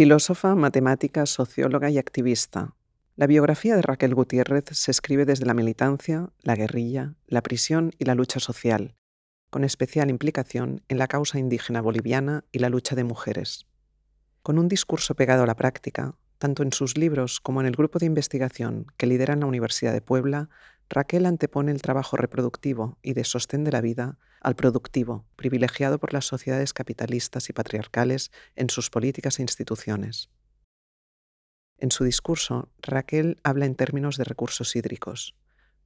Filósofa, matemática, socióloga y activista. La biografía de Raquel Gutiérrez se escribe desde la militancia, la guerrilla, la prisión y la lucha social, con especial implicación en la causa indígena boliviana y la lucha de mujeres. Con un discurso pegado a la práctica, tanto en sus libros como en el grupo de investigación que lidera en la Universidad de Puebla, Raquel antepone el trabajo reproductivo y de sostén de la vida al productivo, privilegiado por las sociedades capitalistas y patriarcales en sus políticas e instituciones. En su discurso, Raquel habla en términos de recursos hídricos,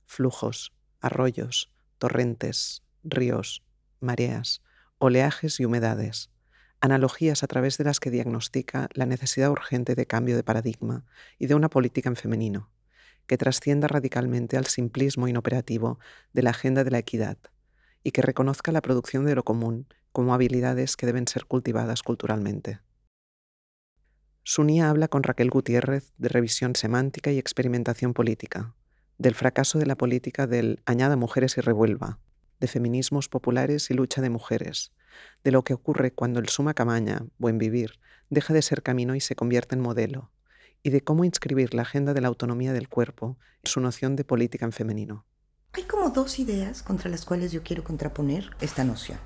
flujos, arroyos, torrentes, ríos, mareas, oleajes y humedades, analogías a través de las que diagnostica la necesidad urgente de cambio de paradigma y de una política en femenino, que trascienda radicalmente al simplismo inoperativo de la agenda de la equidad y que reconozca la producción de lo común como habilidades que deben ser cultivadas culturalmente. Sunia habla con Raquel Gutiérrez de revisión semántica y experimentación política, del fracaso de la política del añada mujeres y revuelva, de feminismos populares y lucha de mujeres, de lo que ocurre cuando el suma camaña, buen vivir, deja de ser camino y se convierte en modelo, y de cómo inscribir la agenda de la autonomía del cuerpo en su noción de política en femenino. Hay como dos ideas contra las cuales yo quiero contraponer esta noción.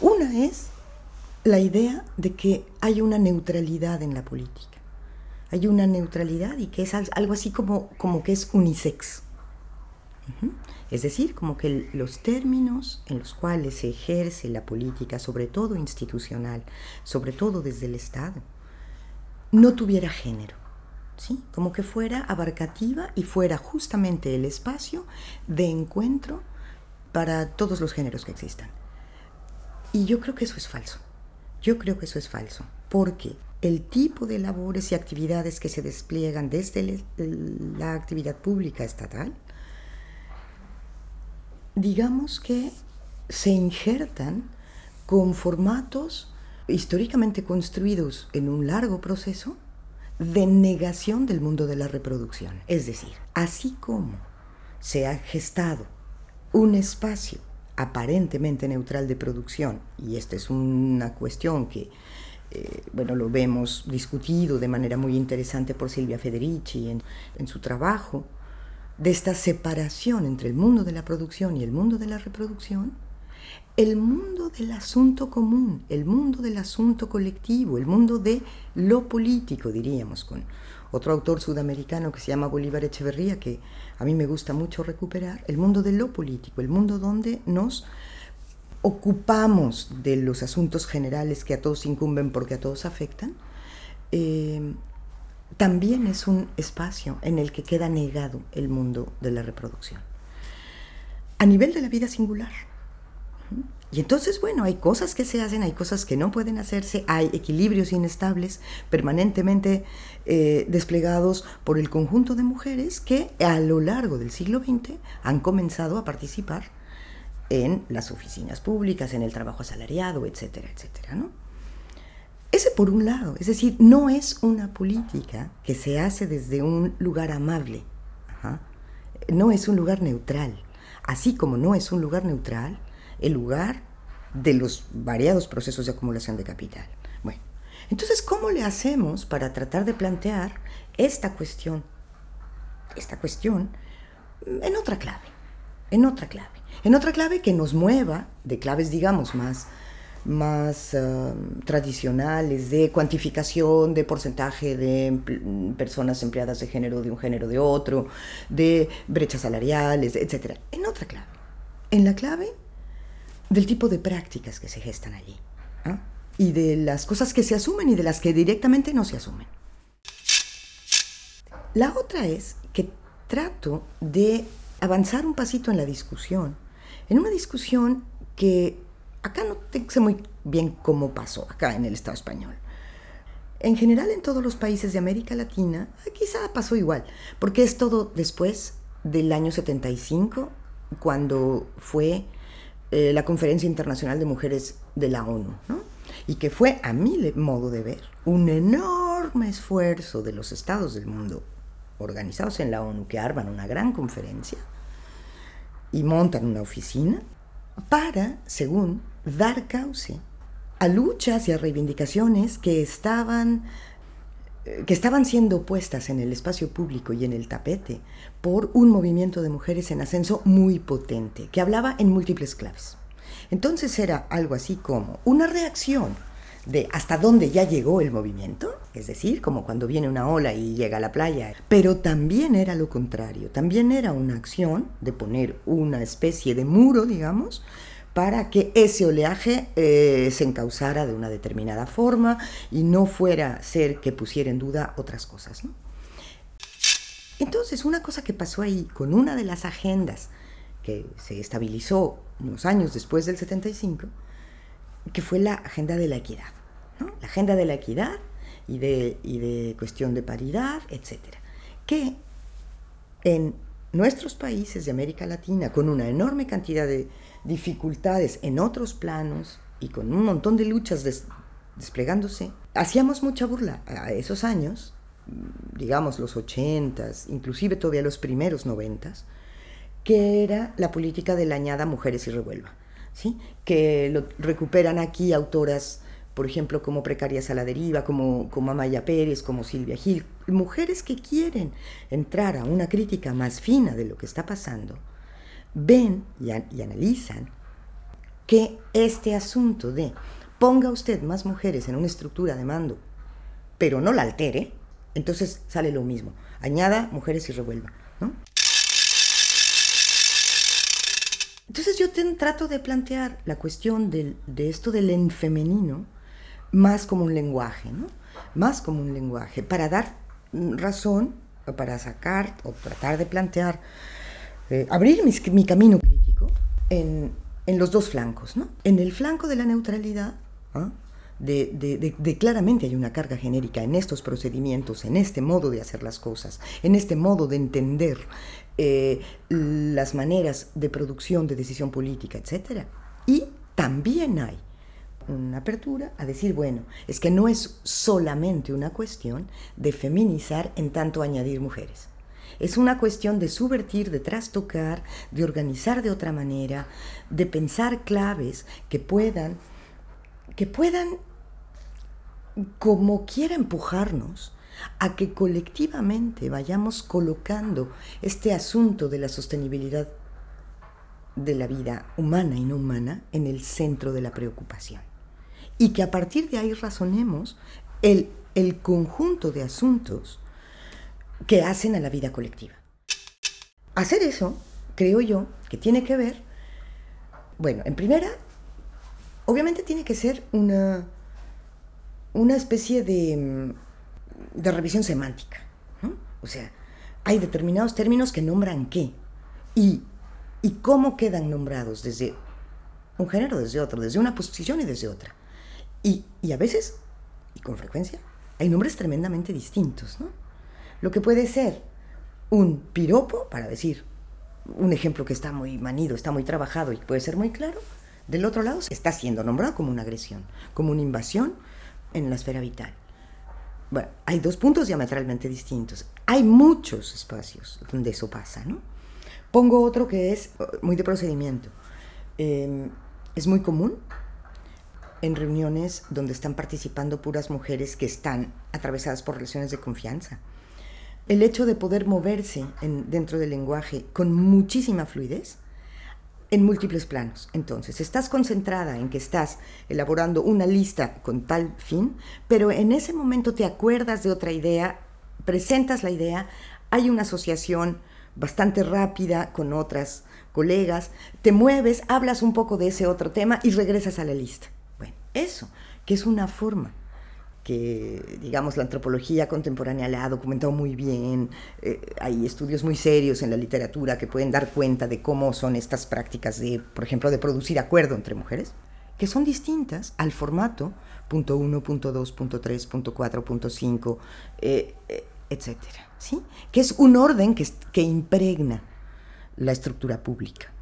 Una es la idea de que hay una neutralidad en la política. Hay una neutralidad y que es algo así como, como que es unisex. Es decir, como que los términos en los cuales se ejerce la política, sobre todo institucional, sobre todo desde el Estado, no tuviera género, ¿sí? Como que fuera abarcativa y fuera justamente el espacio de encuentro para todos los géneros que existan. Y yo creo que eso es falso. Yo creo que eso es falso, porque el tipo de labores y actividades que se despliegan desde la actividad pública estatal digamos que se injertan con formatos históricamente construidos en un largo proceso de negación del mundo de la reproducción. Es decir, así como se ha gestado un espacio aparentemente neutral de producción, y esta es una cuestión que, eh, bueno, lo vemos discutido de manera muy interesante por Silvia Federici en, en su trabajo, de esta separación entre el mundo de la producción y el mundo de la reproducción, el mundo del asunto común, el mundo del asunto colectivo, el mundo de lo político, diríamos, con otro autor sudamericano que se llama Bolívar Echeverría, que a mí me gusta mucho recuperar, el mundo de lo político, el mundo donde nos ocupamos de los asuntos generales que a todos incumben porque a todos afectan, eh, también es un espacio en el que queda negado el mundo de la reproducción. A nivel de la vida singular. Y entonces, bueno, hay cosas que se hacen, hay cosas que no pueden hacerse, hay equilibrios inestables permanentemente eh, desplegados por el conjunto de mujeres que a lo largo del siglo XX han comenzado a participar en las oficinas públicas, en el trabajo asalariado, etcétera, etcétera, ¿no? Ese por un lado, es decir, no es una política que se hace desde un lugar amable, no es un lugar neutral, así como no es un lugar neutral el lugar de los variados procesos de acumulación de capital. Bueno, entonces, ¿cómo le hacemos para tratar de plantear esta cuestión, esta cuestión en otra clave, en otra clave, en otra clave que nos mueva de claves, digamos, más más um, tradicionales de cuantificación de porcentaje de personas empleadas de género de un género de otro, de brechas salariales, etc. En otra clave, en la clave del tipo de prácticas que se gestan allí ¿ah? y de las cosas que se asumen y de las que directamente no se asumen. La otra es que trato de avanzar un pasito en la discusión, en una discusión que Acá no sé muy bien cómo pasó, acá en el Estado español. En general en todos los países de América Latina, quizá pasó igual, porque es todo después del año 75, cuando fue eh, la Conferencia Internacional de Mujeres de la ONU, ¿no? y que fue, a mi modo de ver, un enorme esfuerzo de los estados del mundo organizados en la ONU que arman una gran conferencia y montan una oficina para, según, dar cauce a luchas y a reivindicaciones que estaban que estaban siendo puestas en el espacio público y en el tapete por un movimiento de mujeres en ascenso muy potente, que hablaba en múltiples claves. Entonces era algo así como una reacción de hasta dónde ya llegó el movimiento, es decir, como cuando viene una ola y llega a la playa, pero también era lo contrario, también era una acción de poner una especie de muro, digamos, para que ese oleaje eh, se encauzara de una determinada forma y no fuera ser que pusiera en duda otras cosas. Entonces, una cosa que pasó ahí con una de las agendas que se estabilizó unos años después del 75, que fue la agenda de la equidad. La agenda de la equidad y de, y de cuestión de paridad, etc. Que en nuestros países de América Latina, con una enorme cantidad de dificultades en otros planos y con un montón de luchas desplegándose, hacíamos mucha burla a esos años, digamos los ochentas, inclusive todavía los primeros noventas, que era la política de la añada Mujeres y Revuelva, ¿sí? que lo recuperan aquí autoras, por ejemplo, como Precarias a la Deriva, como, como Amaya Pérez, como Silvia Gil, mujeres que quieren entrar a una crítica más fina de lo que está pasando, ven y, analizan que este asunto de ponga usted más mujeres en una estructura de mando, pero no la altere, entonces sale lo mismo. Añada mujeres y revuelva. Entonces yo trato de plantear la cuestión de esto del en femenino más como un lenguaje, ¿no? más como un lenguaje, para dar razón, para sacar o tratar de plantear eh, abrir mi, camino crítico en, los dos flancos. ¿no? En el flanco de la neutralidad, ¿ah? de, claramente hay una carga genérica en estos procedimientos, en este modo de hacer las cosas, en este modo de entender eh, las maneras de producción de decisión política, etc. Y también hay una apertura a decir, bueno, es que no es solamente una cuestión de feminizar en tanto añadir mujeres. Es una cuestión de subvertir, de trastocar, de organizar de otra manera, de pensar claves que puedan, que puedan, como quiera empujarnos a que colectivamente vayamos colocando este asunto de la sostenibilidad de la vida humana y no humana en el centro de la preocupación. Y que a partir de ahí razonemos el, el conjunto de asuntos que hacen a la vida colectiva. Hacer eso, creo yo, que tiene que ver, bueno, en primera, obviamente tiene que ser una, una especie de, mm, de revisión semántica. O sea, hay determinados términos que nombran qué y, y cómo quedan nombrados desde un género, desde otro, desde una posición y desde otra. Y, y a veces, y con frecuencia, hay nombres tremendamente distintos, ¿no? Lo que puede ser un piropo, para decir un ejemplo que está muy manido, está muy trabajado y puede ser muy claro, del otro lado está siendo nombrado como una agresión, como una invasión en la esfera vital. Bueno, hay dos puntos diametralmente distintos. Hay muchos espacios donde eso pasa, ¿no? Pongo otro que es uh, muy de procedimiento. Em, es muy común en reuniones donde están participando puras mujeres que están atravesadas por relaciones de confianza el hecho de poder moverse dentro del lenguaje con muchísima fluidez en múltiples planos. Entonces, estás concentrada en que estás elaborando una lista con tal fin, pero en ese momento te acuerdas de otra idea, presentas la idea, hay una asociación bastante rápida con otras colegas, te mueves, hablas un poco de ese otro tema y regresas a la lista. Bueno, eso, que es una forma que, digamos, la antropología contemporánea la ha documentado muy bien. Eh, hay estudios muy serios en la literatura que pueden dar cuenta de cómo son estas prácticas de, por ejemplo, de producir acuerdo entre mujeres, que son distintas al formato punto uno, punto dos, punto tres, punto cuatro, punto cinco, eh, eh, etcétera, ¿sí? Que es un orden que, que impregna la estructura pública.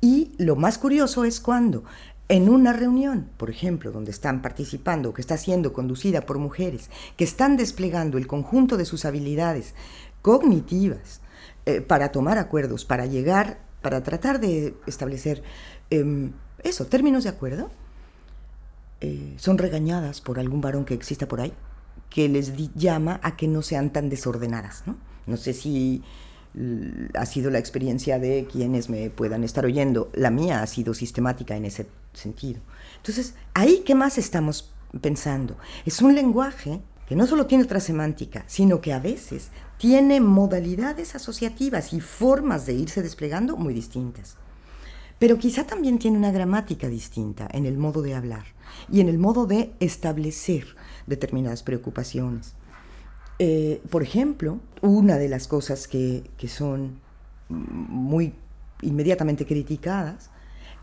Y lo más curioso es cuando en una reunión, por ejemplo, donde están participando, que está siendo conducida por mujeres, que están desplegando el conjunto de sus habilidades cognitivas eh, para tomar acuerdos, para llegar, para tratar de establecer Em, eso, términos de acuerdo. Eh, son regañadas por algún varón que exista por ahí, que les llama a que no sean tan desordenadas. ¿no? no sé si ha sido la experiencia de quienes me puedan estar oyendo. La mía ha sido sistemática en ese sentido. Entonces, ahí, ¿qué más estamos pensando? Es un lenguaje que no solo tiene otra semántica, sino que a veces tiene modalidades asociativas y formas de irse desplegando muy distintas. Pero quizá también tiene una gramática distinta en el modo de hablar y en el modo de establecer determinadas preocupaciones. Eh, por ejemplo, una de las cosas que, son muy inmediatamente criticadas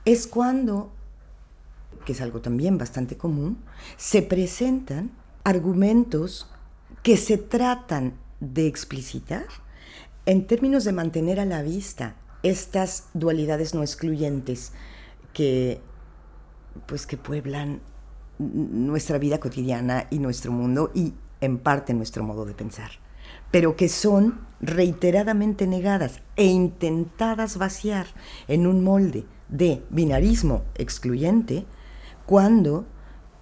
es cuando, que es algo también bastante común, se presentan argumentos que se tratan de explicitar en términos de mantener a la vista estas dualidades no excluyentes que pues que pueblan nuestra vida cotidiana y nuestro mundo y en parte nuestro modo de pensar, pero que son reiteradamente negadas e intentadas vaciar en un molde de binarismo excluyente cuando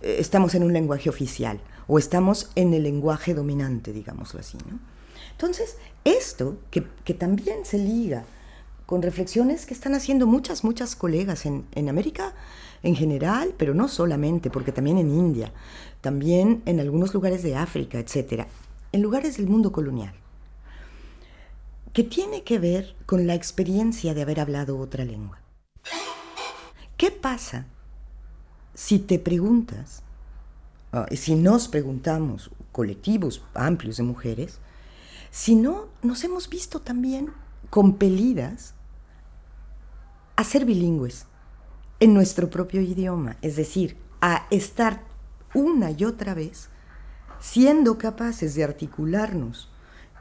eh, estamos en un lenguaje oficial o estamos en el lenguaje dominante, digámoslo así. Entonces, esto que, también se liga con reflexiones que están haciendo muchas, muchas colegas en, en América en general, pero no solamente, porque también en India, también en algunos lugares de África, etcétera, en lugares del mundo colonial, que tiene que ver con la experiencia de haber hablado otra lengua. ¿Qué pasa si te preguntas, ah, si nos preguntamos, colectivos amplios de mujeres, si no nos hemos visto también compelidas a ser bilingües en nuestro propio idioma, es decir, a estar una y otra vez siendo capaces de articularnos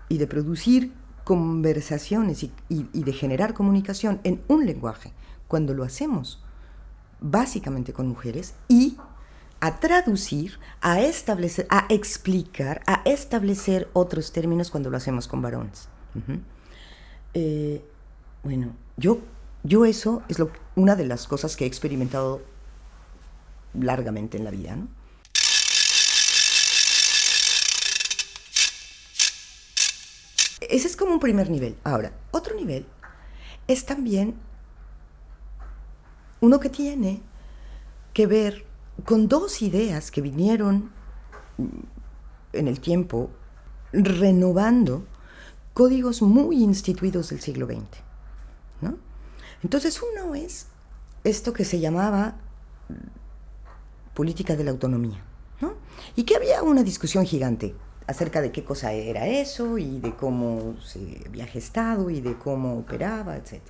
y de producir conversaciones y, de generar comunicación en un lenguaje, cuando lo hacemos básicamente con mujeres, y a traducir, a establecer, a explicar, a establecer otros términos cuando lo hacemos con varones. Eh, bueno, yo yo eso es lo, una de las cosas que he experimentado largamente en la vida. ¿no? Ese es como un primer nivel. Ahora, otro nivel es también uno que tiene que ver con dos ideas que vinieron en el tiempo renovando códigos muy instituidos del siglo XX. ¿no? Entonces uno es esto que se llamaba política de la autonomía, ¿no? Y que había una discusión gigante acerca de qué cosa era eso y de cómo se había gestado y de cómo operaba, etc.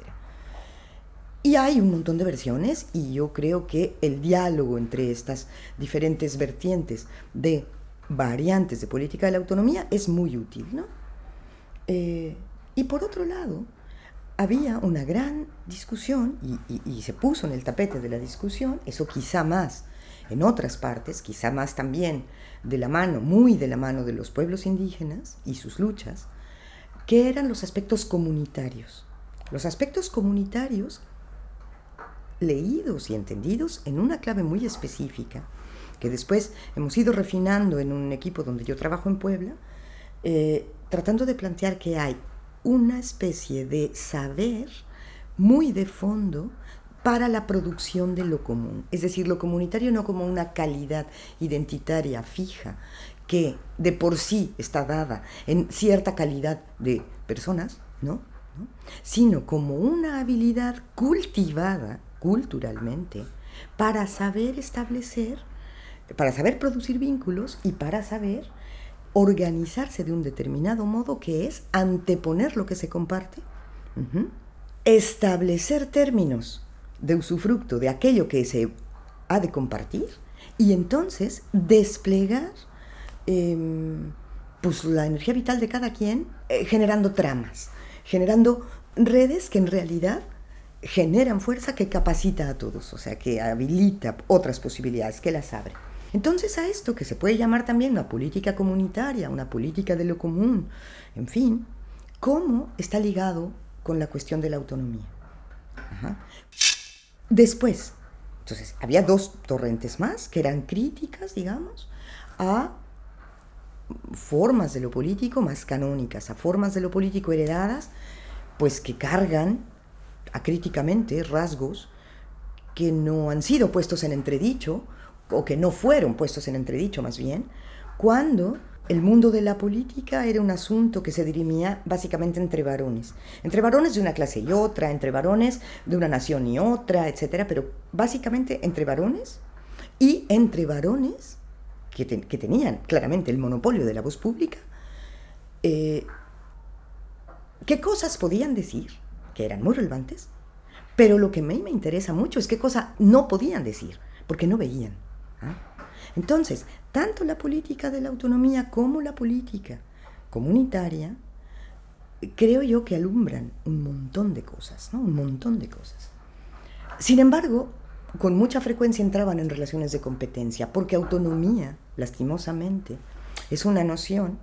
Y hay un montón de versiones y yo creo que el diálogo entre estas diferentes vertientes de variantes de política de la autonomía es muy útil, ¿no? Eh, y por otro lado, había una gran discusión y, se puso en el tapete de la discusión, eso quizá más en otras partes, quizá más también de la mano, muy de la mano de los pueblos indígenas y sus luchas, que eran los aspectos comunitarios. Los aspectos comunitarios leídos y entendidos en una clave muy específica, que después hemos ido refinando en un equipo donde yo trabajo en Puebla, eh, tratando de plantear que hay una especie de saber muy de fondo para la producción de lo común. Es decir, lo comunitario no como una calidad identitaria fija que de por sí está dada en cierta calidad de personas, ¿no? Sino como una habilidad cultivada culturalmente para saber establecer, para saber producir vínculos y para saber organizarse de un determinado modo que es anteponer lo que se comparte, establecer términos de usufructo de aquello que se ha de compartir y entonces desplegar em, pues, la energía vital de cada quien eh, generando tramas, generando redes que en realidad generan fuerza que capacita a todos, o sea, que habilita otras posibilidades, que las abre. Entonces a esto que se puede llamar también una política comunitaria, una política de lo común, en fin, ¿cómo está ligado con la cuestión de la autonomía? Después, entonces, había dos torrentes más que eran críticas, digamos, a formas de lo político más canónicas, a formas de lo político heredadas, pues que cargan acríticamente rasgos que no han sido puestos en entredicho, o que no fueron puestos en entredicho más bien, cuando el mundo de la política era un asunto que se dirimía básicamente entre varones. Entre varones de una clase y otra, entre varones de una nación y otra, etcétera, pero básicamente entre varones y entre varones que, tenían claramente el monopolio de la voz pública, eh, qué cosas podían decir que eran muy relevantes, pero lo que a mí me interesa mucho es qué cosas no podían decir, porque no veían. ¿ah? Entonces, tanto la política de la autonomía como la política comunitaria, creo yo que alumbran un montón de cosas, ¿no? Un montón de cosas. Sin embargo, con mucha frecuencia entraban en relaciones de competencia, porque autonomía, lastimosamente, es una noción,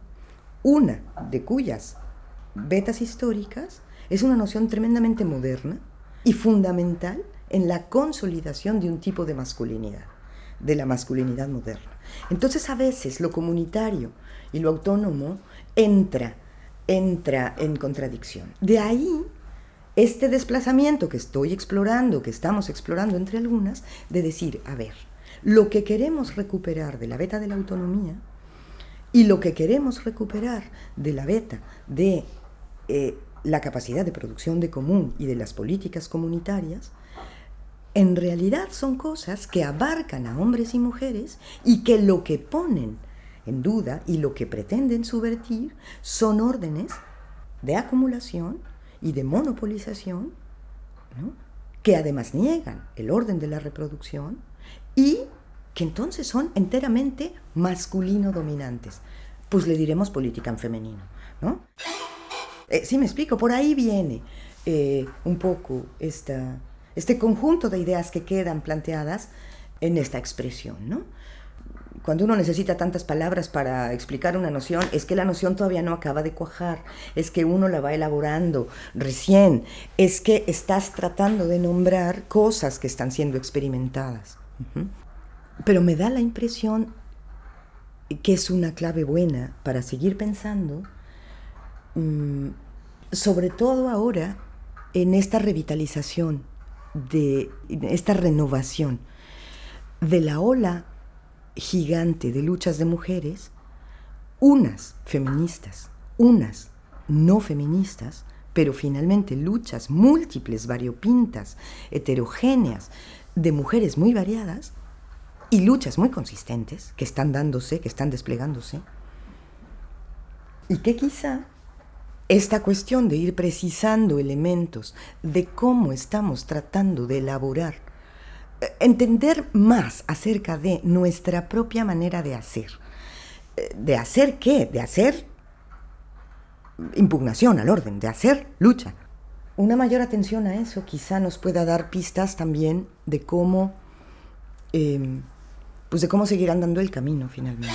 una de cuyas vetas históricas es una noción tremendamente moderna y fundamental en la consolidación de un tipo de masculinidad de la masculinidad moderna. Entonces a veces lo comunitario y lo autónomo entra, entra en contradicción. De ahí este desplazamiento que estoy explorando, que estamos explorando entre algunas, de decir, a ver, lo que queremos recuperar de la beta de la autonomía y lo que queremos recuperar de la beta de eh, la capacidad de producción de común y de las políticas comunitarias, en realidad son cosas que abarcan a hombres y mujeres y que lo que ponen en duda y lo que pretenden subvertir son órdenes de acumulación y de monopolización, que además niegan el orden de la reproducción y que entonces son enteramente masculino dominantes. Pues le diremos política en femenino, ¿no? Eh, sí me explico, por ahí viene eh, un poco esta, este conjunto de ideas que quedan planteadas en esta expresión, ¿no? Cuando uno necesita tantas palabras para explicar una noción, es que la noción todavía no acaba de cuajar, es que uno la va elaborando recién, es que estás tratando de nombrar cosas que están siendo experimentadas. Pero me da la impresión que es una clave buena para seguir pensando, mm, sobre todo ahora en esta revitalización de esta renovación de la ola gigante de luchas de mujeres, unas feministas, unas no feministas, pero finalmente luchas múltiples, variopintas, heterogéneas, de mujeres muy variadas y luchas muy consistentes que están dándose, que están desplegándose, y que quizá esta cuestión de ir precisando elementos de cómo estamos tratando de elaborar, eh, entender más acerca de nuestra propia manera de hacer. Eh, ¿De hacer qué? De hacer impugnación al orden, de hacer lucha. Una mayor atención a eso quizá nos pueda dar pistas también de cómo, em, pues de cómo seguir andando el camino finalmente.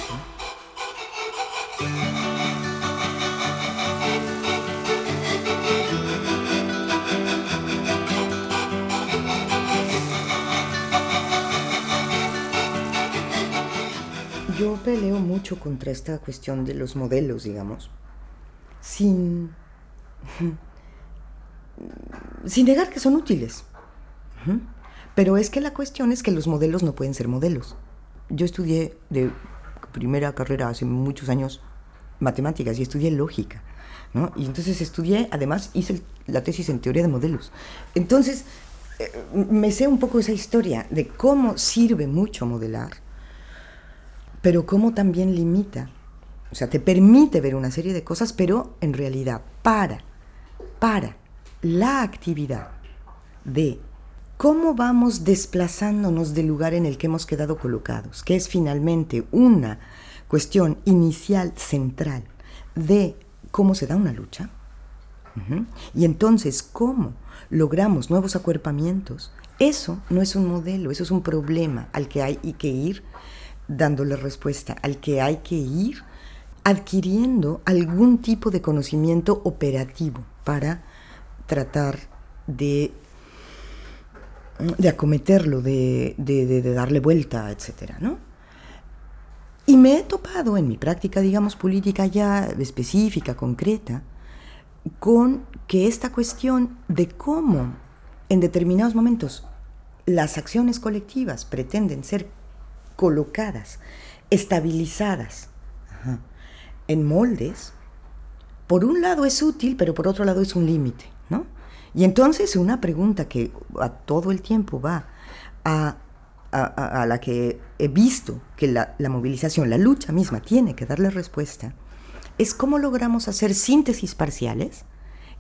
Peleo mucho contra esta cuestión de los modelos, digamos, sin, sin negar que son útiles. Pero es que la cuestión es que los modelos no pueden ser modelos. Yo estudié de primera carrera hace muchos años matemáticas y estudié lógica. ¿no? Y entonces estudié, además hice la tesis en teoría de modelos. Entonces, eh, me sé un poco esa historia de cómo sirve mucho modelar pero cómo también limita. O sea, te permite ver una serie de cosas, pero en realidad para, para la actividad de cómo vamos desplazándonos del lugar en el que hemos quedado colocados, que es finalmente una cuestión inicial central de cómo se da una lucha, y entonces cómo logramos nuevos acuerpamientos, eso no es un modelo, eso es un problema al que hay que ir dándole respuesta, al que hay que ir adquiriendo algún tipo de conocimiento operativo para tratar de de acometerlo, de, de, darle vuelta, etcétera, ¿no? Y me he topado en mi práctica, digamos, política ya específica, concreta, con que esta cuestión de cómo en determinados momentos las acciones colectivas pretenden ser colocadas, estabilizadas en moldes, por un lado es útil, pero por otro lado es un límite, ¿no? Y entonces una pregunta que a todo el tiempo va a, la que he visto que la, la movilización, la lucha misma tiene que darle respuesta, es cómo logramos hacer síntesis parciales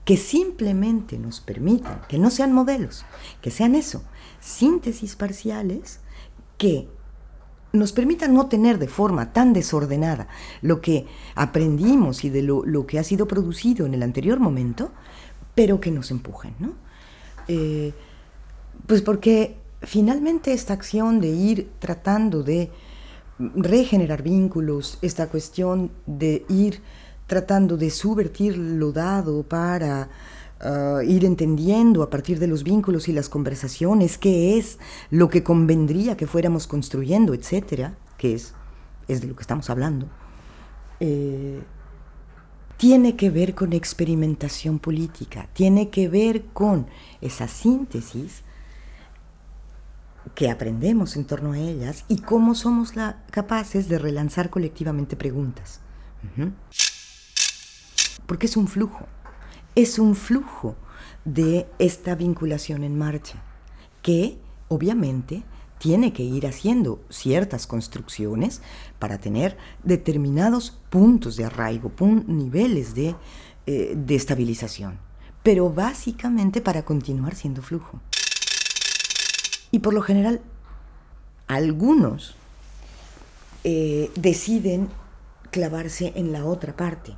que simplemente nos permitan, que no sean modelos, que sean eso, síntesis parciales que nos permitan no tener de forma tan desordenada lo que aprendimos y de lo, que ha sido producido en el anterior momento, pero que nos empujen, ¿no? Eh, pues porque finalmente esta acción de ir tratando de regenerar vínculos, esta cuestión de ir tratando de subvertir lo dado para ah, ir entendiendo a partir de los vínculos y las conversaciones qué es lo que convendría que fuéramos construyendo, etcétera, que es, es de lo que estamos hablando, eh, tiene que ver con experimentación política, tiene que ver con esa síntesis que aprendemos en torno a ellas y cómo somos capaces de relanzar colectivamente preguntas. Porque es un flujo, es un flujo de esta vinculación en marcha, que obviamente tiene que ir haciendo ciertas construcciones para tener determinados puntos de arraigo, niveles de, eh, de, estabilización, pero básicamente para continuar siendo flujo. Y por lo general, algunos eh, deciden clavarse en la otra parte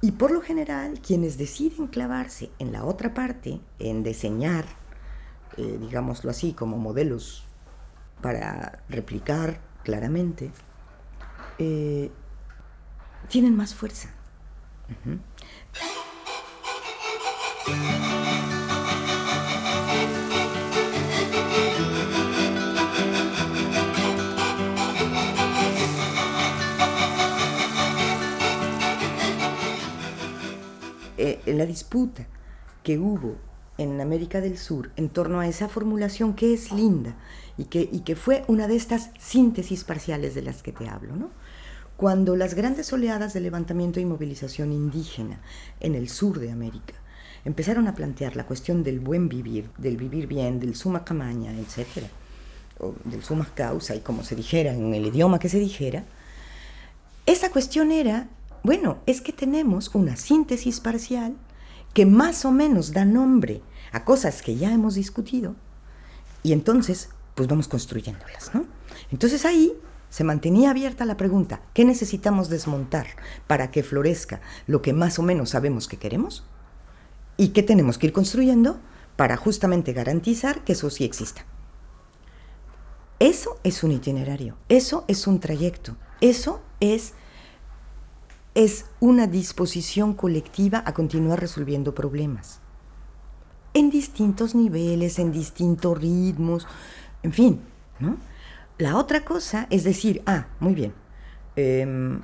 y por lo general, quienes deciden clavarse en la otra parte, en diseñar, eh, digámoslo así, como modelos para replicar claramente, eh, tienen más fuerza. Eh, la disputa que hubo en América del Sur en torno a esa formulación que es linda y que, y que fue una de estas síntesis parciales de las que te hablo, ¿no? Cuando las grandes oleadas de levantamiento y movilización indígena en el sur de América empezaron a plantear la cuestión del buen vivir, del vivir bien, del suma camaña, etc., o del suma causa, y como se dijera en el idioma que se dijera, esa cuestión era bueno, es que tenemos una síntesis parcial que más o menos da nombre a cosas que ya hemos discutido y entonces pues vamos construyéndolas, ¿no? Entonces ahí se mantenía abierta la pregunta, ¿qué necesitamos desmontar para que florezca lo que más o menos sabemos que queremos? ¿Y qué tenemos que ir construyendo para justamente garantizar que eso sí exista? Eso es un itinerario, eso es un trayecto, eso es es una disposición colectiva a continuar resolviendo problemas. En distintos niveles, en distintos ritmos, en fin, ¿no? La otra cosa es decir, ah, muy bien, em,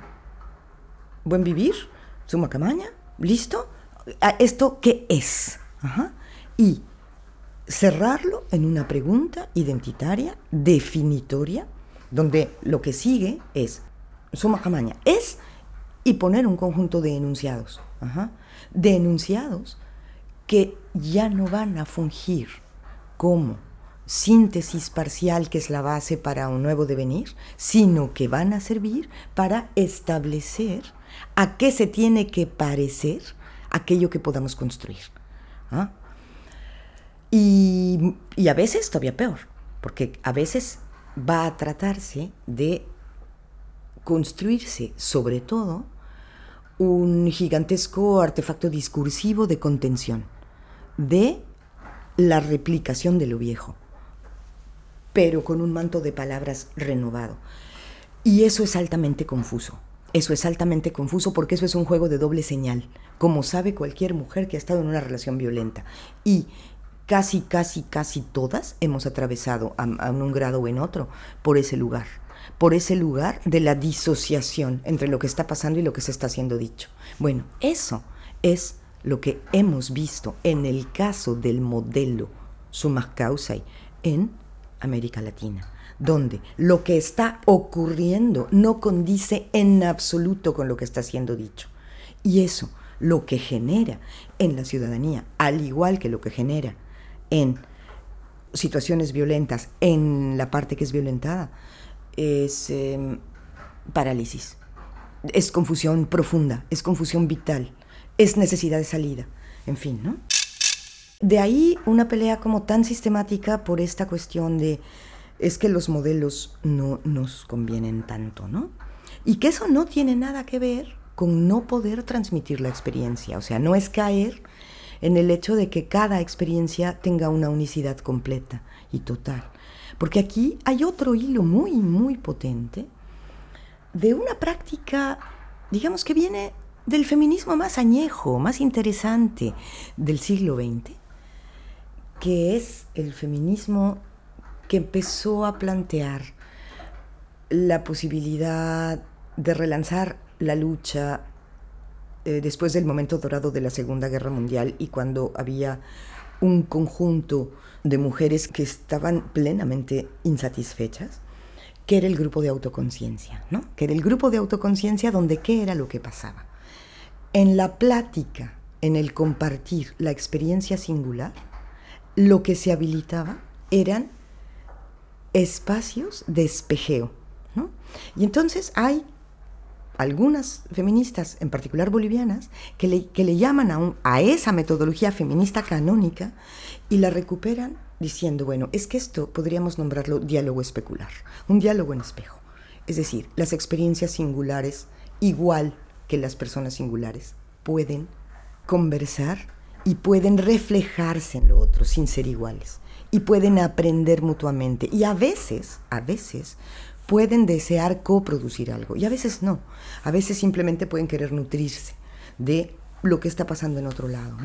buen vivir, suma camaña, listo, ah, ¿esto qué es? Y cerrarlo en una pregunta identitaria, definitoria, donde lo que sigue es, suma camaña, es y poner un conjunto de enunciados. De enunciados que ya no van a fungir como síntesis parcial que es la base para un nuevo devenir, sino que van a servir para establecer a qué se tiene que parecer aquello que podamos construir. ¿ah? Y, y a veces todavía peor, porque a veces va a tratarse de construirse sobre todo un gigantesco artefacto discursivo de contención, de la replicación de lo viejo, pero con un manto de palabras renovado. Y eso es altamente confuso. Eso es altamente confuso porque eso es un juego de doble señal, como sabe cualquier mujer que ha estado en una relación violenta. Y casi, casi, casi todas hemos atravesado a, un grado o en otro por ese lugar, por ese lugar de la disociación entre lo que está pasando y lo que se está haciendo dicho. Bueno, eso es lo que hemos visto en el caso del modelo Sumas Causai en América Latina, donde lo que está ocurriendo no condice en absoluto con lo que está siendo dicho. Y eso lo que genera en la ciudadanía, al igual que lo que genera en situaciones violentas, en la parte que es violentada, es em, parálisis, es confusión profunda, es confusión vital, es necesidad de salida, en fin, ¿no? De ahí una pelea como tan sistemática por esta cuestión de es que los modelos no nos convienen tanto, ¿no? Y que eso no tiene nada que ver con no poder transmitir la experiencia, o sea, no es caer en el hecho de que cada experiencia tenga una unicidad completa y total. Porque aquí hay otro hilo muy, muy potente de una práctica, digamos que viene del feminismo más añejo, más interesante del siglo XX, que es el feminismo que empezó a plantear la posibilidad de relanzar la lucha eh, después del momento dorado de la Segunda Guerra Mundial y cuando había un conjunto de mujeres que estaban plenamente insatisfechas, que era el grupo de autoconciencia, ¿no? Que era el grupo de autoconciencia donde qué era lo que pasaba. En la plática, en el compartir la experiencia singular, lo que se habilitaba eran espacios de espejeo, ¿no? Y entonces hay algunas feministas, en particular bolivianas, que le, que le llaman a, a esa metodología feminista canónica y la recuperan diciendo, bueno, es que esto podríamos nombrarlo diálogo especular, un diálogo en espejo. Es decir, las experiencias singulares, igual que las personas singulares, pueden conversar y pueden reflejarse en lo otro sin ser iguales y pueden aprender mutuamente y a veces, a veces pueden desear coproducir algo y a veces no. A veces simplemente pueden querer nutrirse de lo que está pasando en otro lado.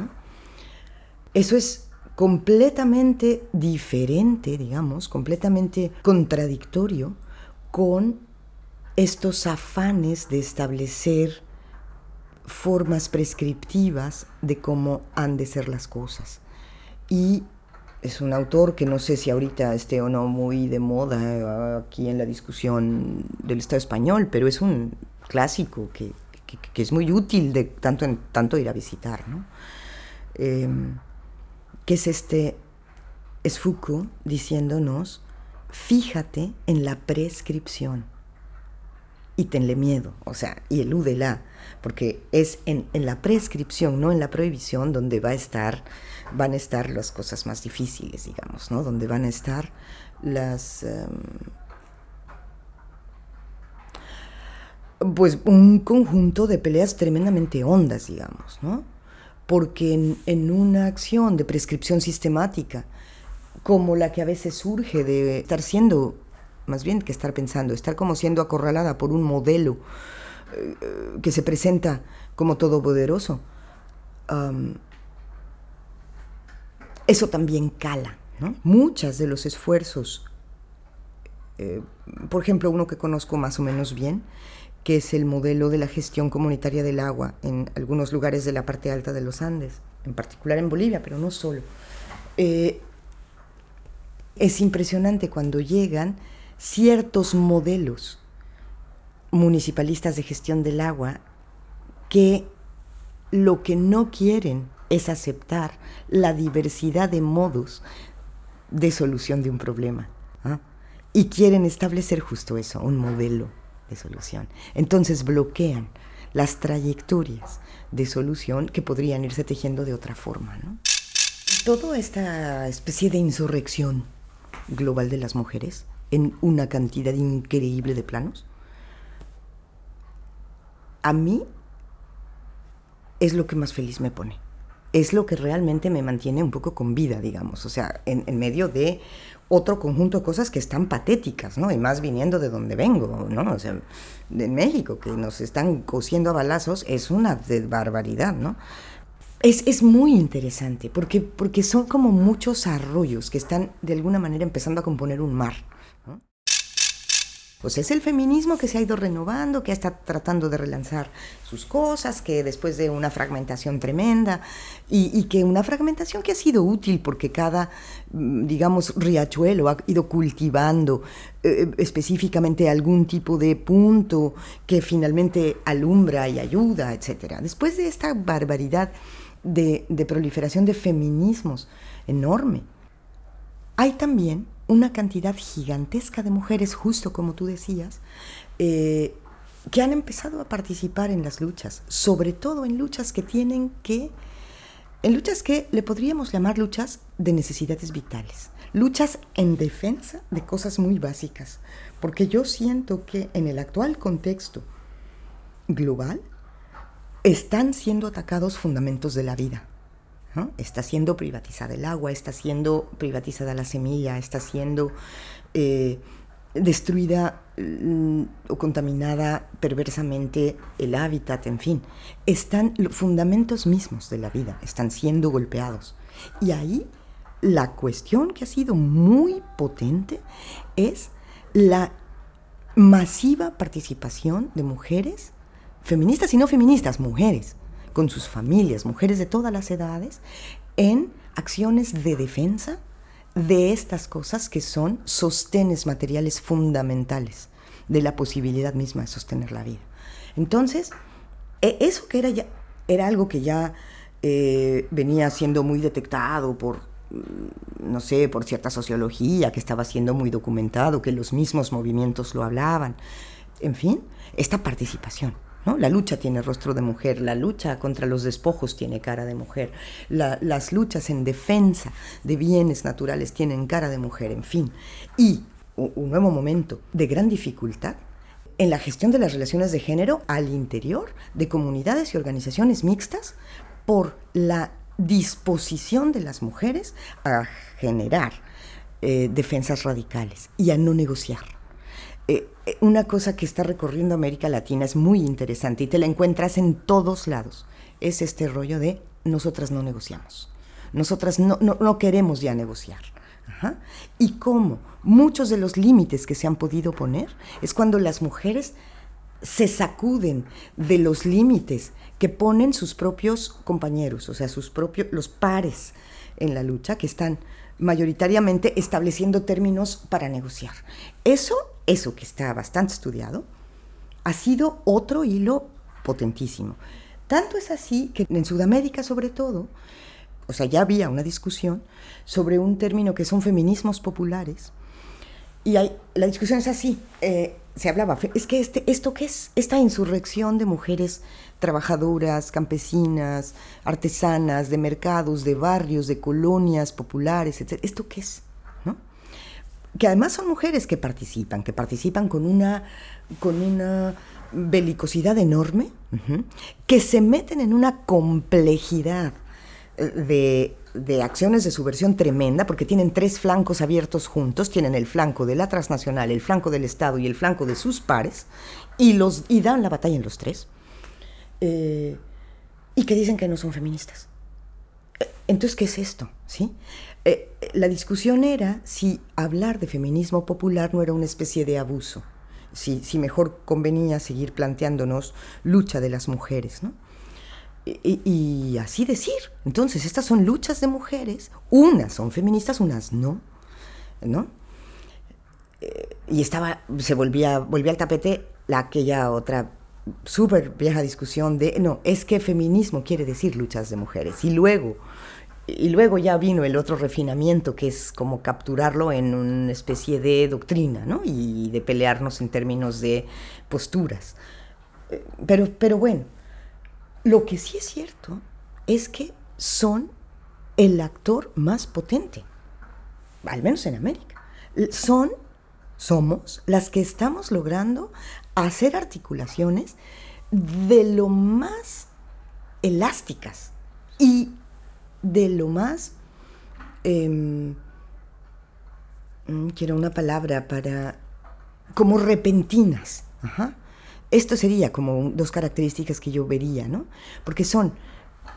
Eso es completamente diferente, digamos, completamente contradictorio con estos afanes de establecer formas prescriptivas de cómo han de ser las cosas. Y es un autor que no sé si ahorita esté o no muy de moda eh, aquí en la discusión del Estado español, pero es un clásico que, es muy útil de tanto en tanto ir a visitar, ¿no? Em, que es este, es Foucault diciéndonos, fíjate en la prescripción y tenle miedo, o sea, y elúdela, porque es en, en la prescripción, no en la prohibición, donde va a estar van a estar las cosas más difíciles, digamos, ¿no? Donde van a estar las... Em, pues un conjunto de peleas tremendamente hondas, digamos, ¿no? Porque en, una acción de prescripción sistemática, como la que a veces surge de estar siendo, más bien que estar pensando, estar como siendo acorralada por un modelo eh, que se presenta como todopoderoso, eso también cala. ¿no? Muchas de los esfuerzos, eh, por ejemplo, uno que conozco más o menos bien, que es el modelo de la gestión comunitaria del agua en algunos lugares de la parte alta de los Andes, en particular en Bolivia, pero no solo. Eh, es impresionante cuando llegan ciertos modelos municipalistas de gestión del agua que lo que no quieren es aceptar la diversidad de modos de solución de un problema. Y quieren establecer justo eso, un modelo de solución. Entonces bloquean las trayectorias de solución que podrían irse tejiendo de otra forma. ¿no? Toda esta especie de insurrección global de las mujeres en una cantidad increíble de planos, a mí es lo que más feliz me pone es lo que realmente me mantiene un poco con vida, digamos, o sea, en, medio de otro conjunto de cosas que están patéticas, ¿no? Y más viniendo de donde vengo, ¿no? O sea, de México, que nos están cosiendo a balazos, es una barbaridad, ¿no? Es, es, muy interesante porque, porque son como muchos arroyos que están de alguna manera empezando a componer un mar. Pues es el feminismo que se ha ido renovando, que está tratando de relanzar sus cosas, que después de una fragmentación tremenda, y, que una fragmentación que ha sido útil porque cada, mm, digamos, riachuelo ha ido cultivando eh, específicamente algún tipo de punto que finalmente alumbra y ayuda, etc. Después de esta barbaridad de, de proliferación de feminismos enorme, hay también una cantidad gigantesca de mujeres, justo como tú decías, eh, que han empezado a participar en las luchas, sobre todo en luchas que tienen que, en luchas que le podríamos llamar luchas de necesidades vitales, luchas en defensa de cosas muy básicas, porque yo siento que en el actual contexto global están siendo atacados fundamentos de la vida. Está siendo privatizada el agua, está siendo privatizada la semilla, está siendo eh, destruida mm, o contaminada perversamente el hábitat, en fin. Están los fundamentos mismos de la vida, están siendo golpeados. Y ahí la cuestión que ha sido muy potente es la masiva participación de mujeres, feministas y no feministas, mujeres, con sus familias, mujeres de todas las edades, en acciones de defensa de estas cosas que son sostenes materiales fundamentales de la posibilidad misma de sostener la vida. Entonces, e, eso que era, ya, era algo que ya eh, venía siendo muy detectado por, mm, no sé, por cierta sociología, que estaba siendo muy documentado, que los mismos movimientos lo hablaban, en fin, esta participación la lucha tiene rostro de mujer, la lucha contra los despojos tiene cara de mujer, las luchas en defensa de bienes naturales tienen cara de mujer, en fin. Y un nuevo momento de gran dificultad en la gestión de las relaciones de género al interior de comunidades y organizaciones mixtas por la disposición de las mujeres a generar eh, defensas radicales y a no negociar. Eh, una cosa que está recorriendo América Latina es muy interesante y te la encuentras en todos lados. Es este rollo de nosotras no negociamos. Nosotras no, no, queremos ya negociar. Y cómo muchos de los límites que se han podido poner es cuando las mujeres se sacuden de los límites que ponen sus propios compañeros, o sea, sus propios, los pares en la lucha, que están mayoritariamente estableciendo términos para negociar. Eso eso que está bastante estudiado, ha sido otro hilo potentísimo. Tanto es así que en Sudamérica sobre todo, o sea, ya había una discusión sobre un término que son feminismos populares. Y hay, la discusión es así, eh, se hablaba, es que este, esto qué es, esta insurrección de mujeres trabajadoras, campesinas, artesanas, de mercados, de barrios, de colonias populares, etc. ¿Esto qué es? Que además son mujeres que participan, que participan con una, con una belicosidad enorme, que se meten en una complejidad eh, de, acciones de subversión tremenda, porque tienen tres flancos abiertos juntos, tienen el flanco de la transnacional, el flanco del Estado y el flanco de sus pares, y, los, y dan la batalla en los tres, eh, y que dicen que no son feministas. Eh, entonces, ¿qué es esto? ¿Sí? Eh, la discusión era si hablar de feminismo popular no era una especie de abuso, si, si mejor convenía seguir planteándonos lucha de las mujeres, ¿no? Y, así decir. Entonces, estas son luchas de mujeres, unas son feministas, unas no, ¿no? Eh, y estaba, se volvía, volvía al tapete la, aquella otra súper vieja discusión de, no, es que feminismo quiere decir luchas de mujeres. Y luego y luego ya vino el otro refinamiento, que es como capturarlo en una especie de doctrina, ¿no? Y de pelearnos en términos de posturas. Pero, pero bueno, lo que sí es cierto es que son el actor más potente, al menos en América. Son, somos las que estamos logrando hacer articulaciones de lo más elásticas y de lo más, em, mm, quiero una palabra para, como repentinas. Esto sería como dos características que yo vería, ¿no? Porque son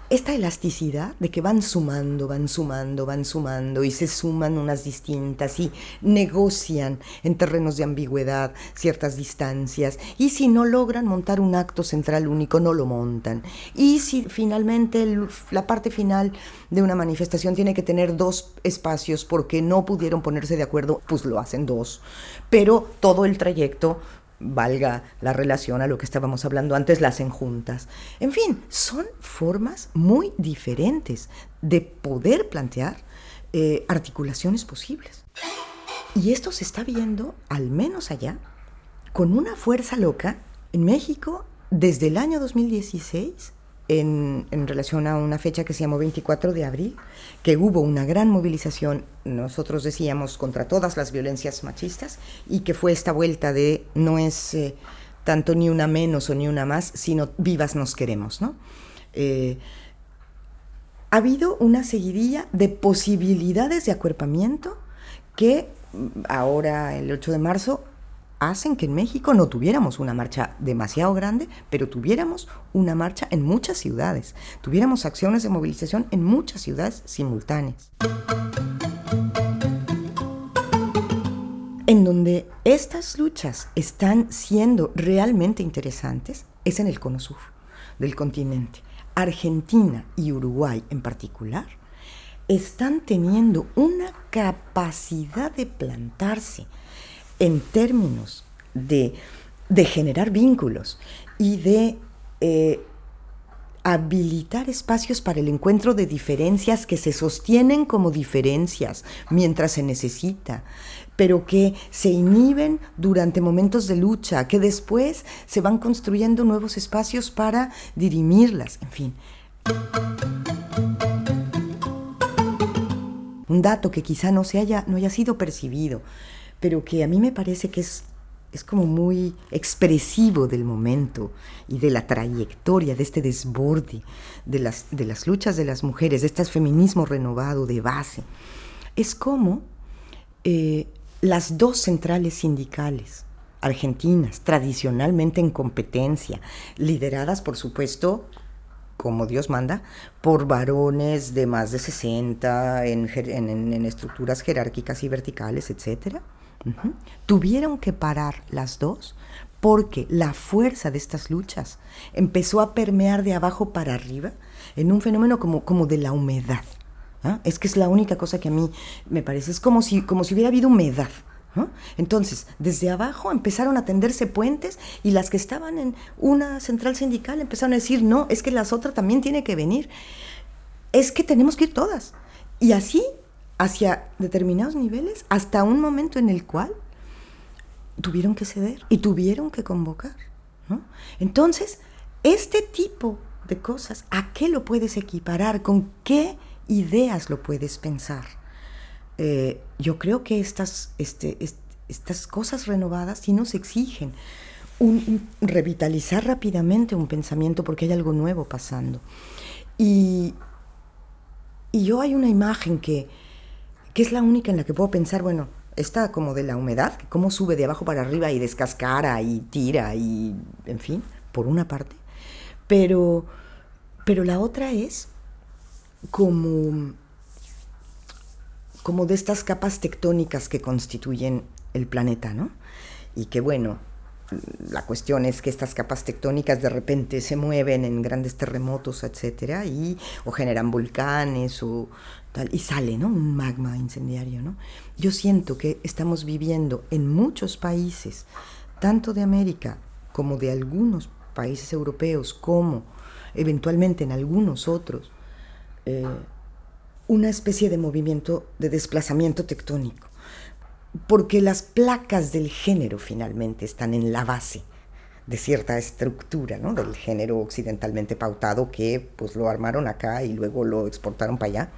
esta elasticidad de que van sumando, van sumando, van sumando y se suman unas distintas y negocian en terrenos de ambigüedad ciertas distancias. Y si no logran montar un acto central único no lo montan. Y si finalmente la parte final de una manifestación tiene que tener dos espacios porque no pudieron ponerse de acuerdo, pues lo hacen dos, pero todo el trayecto valga la relación a lo que estábamos hablando antes, las enjuntas. En fin, son formas muy diferentes de poder plantear eh, articulaciones posibles. Y esto se está viendo, al menos allá, con una fuerza loca en México desde el año 2016 en, relación a una fecha que se llamó 24 de abril, que hubo una gran movilización, nosotros decíamos, contra todas las violencias machistas, y que fue esta vuelta de no es eh, tanto ni una menos o ni una más, sino vivas nos queremos, ¿no? Eh, ha habido una seguidilla de posibilidades de acuerpamiento que mm, ahora, el 8 de marzo, hacen que en México no tuviéramos una marcha demasiado grande, pero tuviéramos una marcha en muchas ciudades, tuviéramos acciones de movilización en muchas ciudades simultáneas. En donde estas luchas están siendo realmente interesantes es en el cono sur del continente. Argentina y Uruguay en particular están teniendo una capacidad de plantarse en términos de, generar vínculos y de eh, habilitar espacios para el encuentro de diferencias que se sostienen como diferencias mientras se necesita, pero que se inhiben durante momentos de lucha, que después se van construyendo nuevos espacios para dirimirlas, en fin. Un dato que quizá no, se haya, no haya sido percibido, pero que a mí me parece que es, es como muy expresivo del momento y de la trayectoria, de este desborde, de las, de las luchas de las mujeres, de este feminismo renovado de base. Es como eh, las dos centrales sindicales argentinas, tradicionalmente en competencia, lideradas, por supuesto, como Dios manda, por varones de más de 60 en, en, en estructuras jerárquicas y verticales, Tuvieron que parar las dos porque la fuerza de estas luchas empezó a permear de abajo para arriba en un fenómeno como, como de la humedad. ¿ah? Es que es la única cosa que a mí me parece, es como si, como si hubiera habido humedad. Entonces, desde abajo empezaron a tenderse puentes y las que estaban en una central sindical empezaron a decir, no, es que las otras también tienen que venir, es que tenemos que ir todas. Y así hacia determinados niveles hasta un momento en el cual tuvieron que ceder y tuvieron que convocar. Entonces, este tipo de cosas, ¿a qué lo puedes equiparar? ¿Con qué ideas lo puedes pensar? Eh, yo creo que estas, este, estas cosas renovadas sí nos exigen un, revitalizar rápidamente un pensamiento porque hay algo nuevo pasando. Y, y yo hay una imagen que, que es la única en la que puedo pensar, bueno, esta como de la humedad, cómo sube de abajo para arriba y descascara y tira y, en fin, por una parte. Pero, pero la otra es como, como de estas capas tectónicas que constituyen el planeta, ¿no? Y que bueno, la cuestión es que estas capas tectónicas de repente se mueven en grandes terremotos, etcétera, y o generan volcanes o tal, y sale, ¿no? Un magma incendiario, ¿no? Yo siento que estamos viviendo en muchos países, tanto de América como de algunos países europeos, como eventualmente en algunos otros, eh, una especie de movimiento de desplazamiento tectónico porque las placas del género finalmente están en la base de cierta estructura ¿no? del género occidentalmente pautado que pues lo armaron acá y luego lo exportaron para allá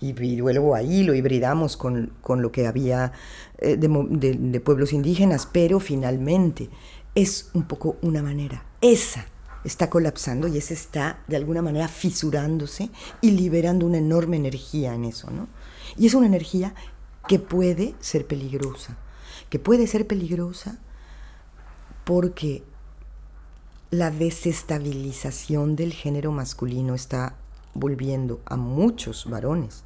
y, luego ahí lo hibridamos con, con lo que había eh, de, de pueblos indígenas, pero finalmente es un poco una manera, esa está colapsando y esa está de alguna manera fisurándose y liberando una enorme energía en eso, ¿no? Y es una energía que puede ser peligrosa, que puede ser peligrosa porque la desestabilización del género masculino está volviendo a muchos varones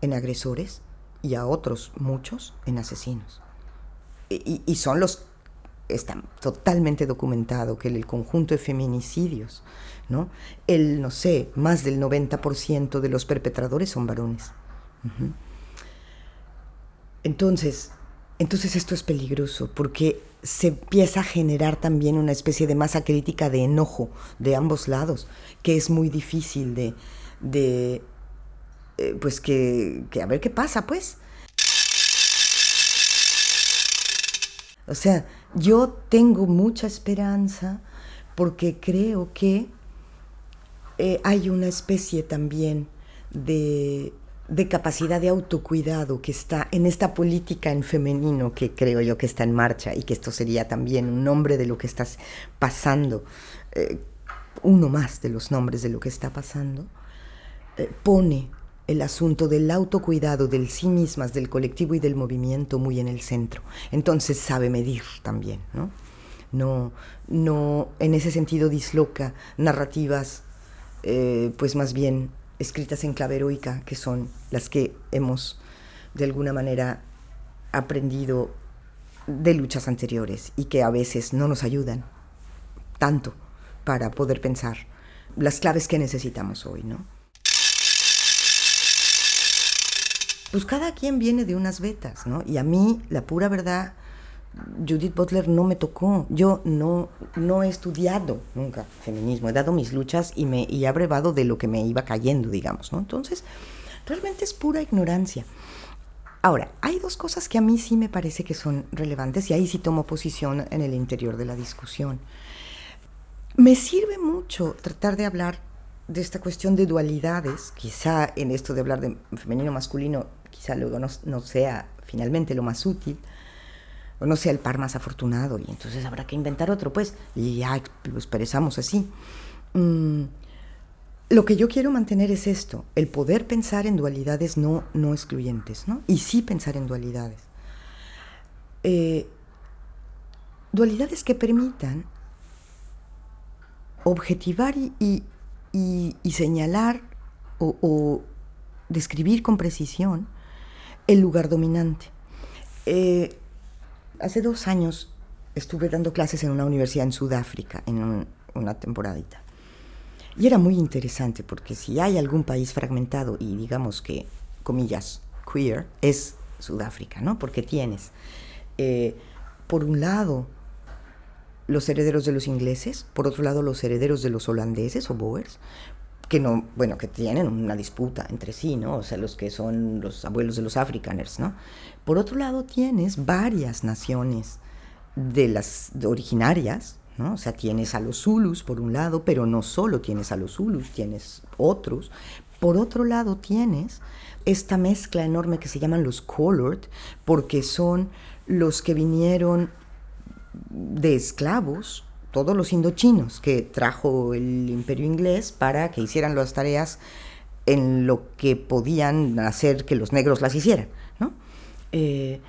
en agresores y a otros muchos en asesinos. Y, son los, está totalmente documentado que el conjunto de feminicidios, ¿no? El, no sé, más del 90% de los perpetradores son varones. Entonces, entonces esto es peligroso porque se empieza a generar también una especie de masa crítica de enojo de ambos lados, que es muy difícil de, de eh, pues que, que a ver qué pasa, pues. O sea, yo tengo mucha esperanza porque creo que eh, hay una especie también de, de, capacidad de autocuidado que está en esta política en femenino que creo yo que está en marcha y que esto sería también un nombre de lo que está pasando, eh, uno más de los nombres de lo que está pasando, eh, pone el asunto del autocuidado del sí mismas, del colectivo y del movimiento muy en el centro. Entonces sabe medir también, ¿no? No, no en ese sentido disloca narrativas, eh, pues más bien escritas en clave heroica, que son las que hemos de alguna manera aprendido de luchas anteriores y que a veces no nos ayudan tanto para poder pensar las claves que necesitamos hoy, ¿no? pues cada quien viene de unas vetas, ¿no? Y a mí, la pura verdad, Judith Butler no me tocó. Yo no, no he estudiado nunca feminismo. He dado mis luchas y, me, y he abrevado de lo que me iba cayendo, digamos, ¿no? Entonces, realmente es pura ignorancia. Ahora, hay dos cosas que a mí sí me parece que son relevantes y ahí sí tomo posición en el interior de la discusión. Me sirve mucho tratar de hablar de esta cuestión de dualidades, quizá en esto de hablar de femenino masculino quizá luego no, sea finalmente lo más útil, o no sea el par más afortunado, y entonces habrá que inventar otro, pues, y ya lo expresamos así. Mm, lo que yo quiero mantener es esto, el poder pensar en dualidades no, no excluyentes, ¿no? Y sí pensar en dualidades. Eh, dualidades que permitan objetivar y, señalar o, describir con precisión el lugar dominante. Eh, hace dos años estuve dando clases en una universidad en Sudáfrica, en una temporadita. Y era muy interesante porque si hay algún país fragmentado y digamos que, comillas, queer, es Sudáfrica, ¿no? Porque tienes, eh, por un lado, los herederos de los ingleses, por otro lado, los herederos de los holandeses o Boers, que no, bueno, que tienen una disputa entre sí, ¿no? O sea, los que son los abuelos de los africaners, ¿no? Por otro lado, tienes varias naciones de las originarias, ¿no? O sea, tienes a los Zulus por un lado, pero no solo tienes a los Zulus, tienes otros. Por otro lado, tienes esta mezcla enorme que se llaman los colored, porque son los que vinieron de esclavos todos los indochinos que trajo el imperio inglés para que hicieran las tareas en lo que podían hacer que los negros las hicieran. ¿no? Eh,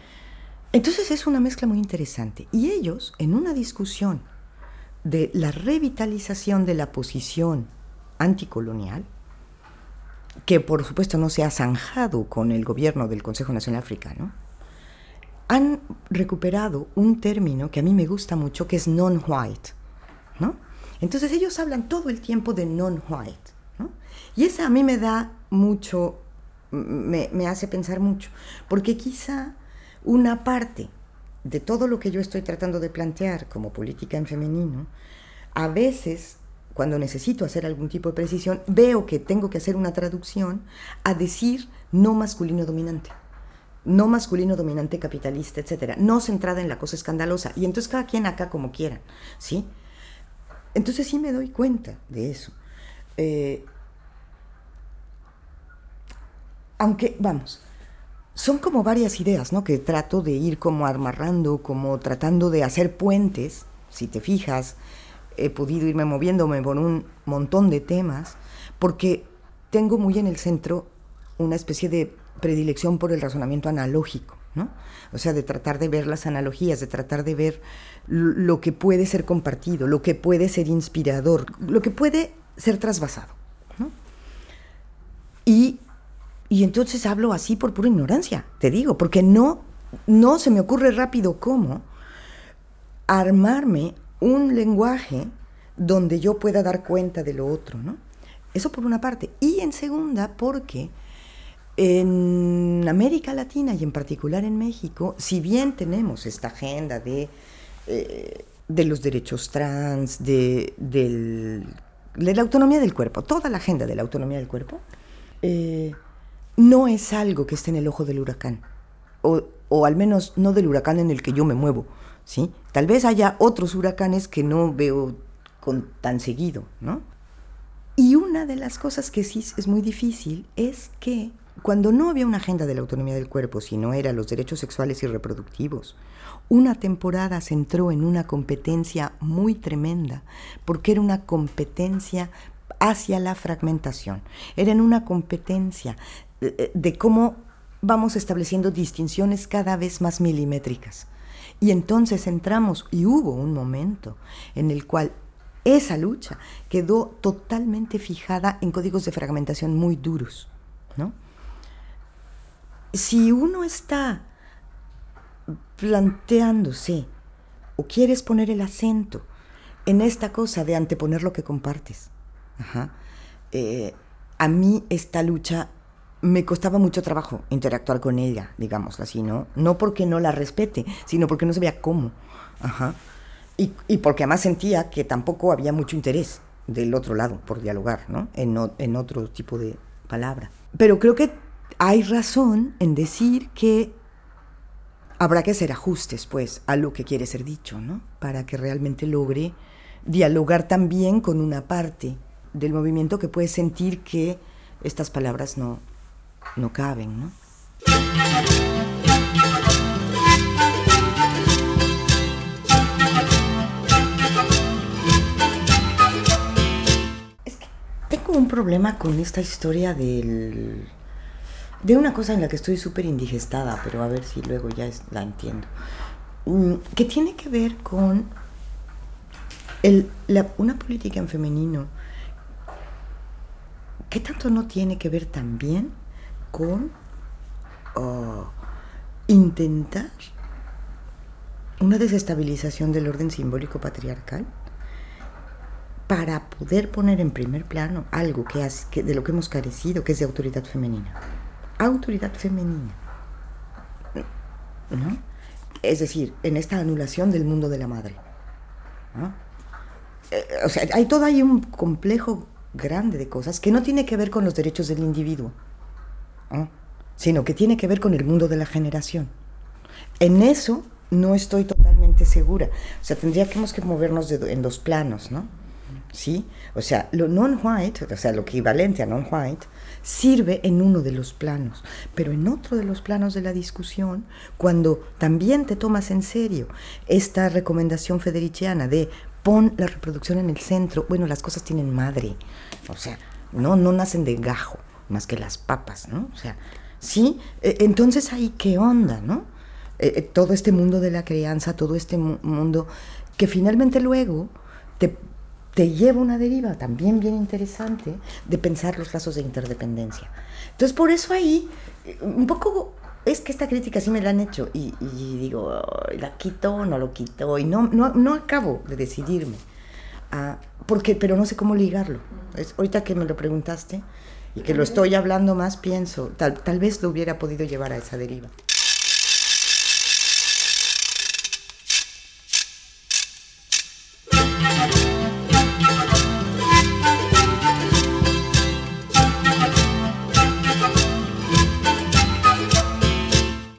entonces es una mezcla muy interesante. Y ellos, en una discusión de la revitalización de la posición anticolonial, que por supuesto no se ha zanjado con el gobierno del Consejo Nacional Africano, han recuperado un término que a mí me gusta mucho, que es non-white. ¿no? Entonces ellos hablan todo el tiempo de non-white. ¿no? Y esa a mí me da mucho, me, me hace pensar mucho, porque quizá una parte de todo lo que yo estoy tratando de plantear como política en femenino, a veces cuando necesito hacer algún tipo de precisión, veo que tengo que hacer una traducción a decir no masculino dominante no masculino dominante capitalista, etcétera, no centrada en la cosa escandalosa. Y entonces cada quien acá como quiera, ¿sí? Entonces sí me doy cuenta de eso. Eh, aunque, vamos, son como varias ideas, ¿no? Que trato de ir como amarrando, como tratando de hacer puentes. Si te fijas, he podido irme moviéndome por un montón de temas, porque tengo muy en el centro una especie de predilección por el razonamiento analógico, ¿no? O sea, de tratar de ver las analogías, de tratar de ver lo que puede ser compartido, lo que puede ser inspirador, lo que puede ser trasvasado, ¿no? Y, y entonces hablo así por pura ignorancia, te digo, porque no, no se me ocurre rápido cómo armarme un lenguaje donde yo pueda dar cuenta de lo otro, ¿no? Eso por una parte. Y en segunda, porque en América Latina y en particular en México, si bien tenemos esta agenda de, eh, de los derechos trans, de, la autonomía del cuerpo, toda la agenda de la autonomía del cuerpo, eh, no es algo que esté en el ojo del huracán, o, o, al menos no del huracán en el que yo me muevo. ¿sí? Tal vez haya otros huracanes que no veo con tan seguido, ¿no? Y una de las cosas que sí es muy difícil es que cuando no había una agenda de la autonomía del cuerpo, sino era los derechos sexuales y reproductivos, una temporada se entró en una competencia muy tremenda, porque era una competencia hacia la fragmentación, era en una competencia de, eh, de cómo vamos estableciendo distinciones cada vez más milimétricas. Y entonces entramos, y hubo un momento en el cual esa lucha quedó totalmente fijada en códigos de fragmentación muy duros, ¿no? Si uno está planteándose o quieres poner el acento en esta cosa de anteponer lo que compartes, eh, a mí esta lucha me costaba mucho trabajo interactuar con ella, digamos así, ¿no? No porque no la respete, sino porque no sabía cómo. Ajá. Y, porque además sentía que tampoco había mucho interés del otro lado por dialogar, ¿no? En, en otro tipo de palabra. Pero creo que hay razón en decir que habrá que hacer ajustes, pues, a lo que quiere ser dicho, ¿no? Para que realmente logre dialogar también con una parte del movimiento que puede sentir que estas palabras no, no caben, ¿no? tengo un problema con esta historia del, de una cosa en la que estoy súper indigestada, pero a ver si luego ya la entiendo. Mm, que tiene que ver con una política en femenino. ¿Qué tanto no tiene que ver también con oh, intentar una desestabilización del orden simbólico patriarcal? para poder poner en primer plano algo que, que de lo que hemos carecido, que es de autoridad femenina. Autoridad femenina. ¿No? Es decir, en esta anulación del mundo de la madre. Eh, o sea, hay todo ahí un complejo grande de cosas que no tiene que ver con los derechos del individuo, sino que tiene que ver con el mundo de la generación. En eso no estoy totalmente segura. O sea, tendríamos que movernos en dos planos, ¿no? ¿Sí? O sea, lo non-white, o sea, lo equivalente a non-white, sirve en uno de los planos, pero en otro de los planos de la discusión, cuando también te tomas en serio esta recomendación federiciana de pon la reproducción en el centro, bueno, las cosas tienen madre, o sea, no, no nacen de gajo, más que las papas, ¿no? O sea, sí, e, entonces ahí qué onda, ¿no? E, e, todo este mundo de la crianza, todo este mundo que finalmente luego te te lleva una deriva también bien interesante de pensar los lazos de interdependencia. Entonces, por eso ahí, un poco, es que esta crítica sí me la han hecho y, digo, ¿la quito o no lo quito? Y no, no, no acabo de decidirme. Ah, porque, pero no sé cómo ligarlo. Es, ahorita que me lo preguntaste y que lo estoy hablando más, pienso, tal, tal vez lo hubiera podido llevar a esa deriva.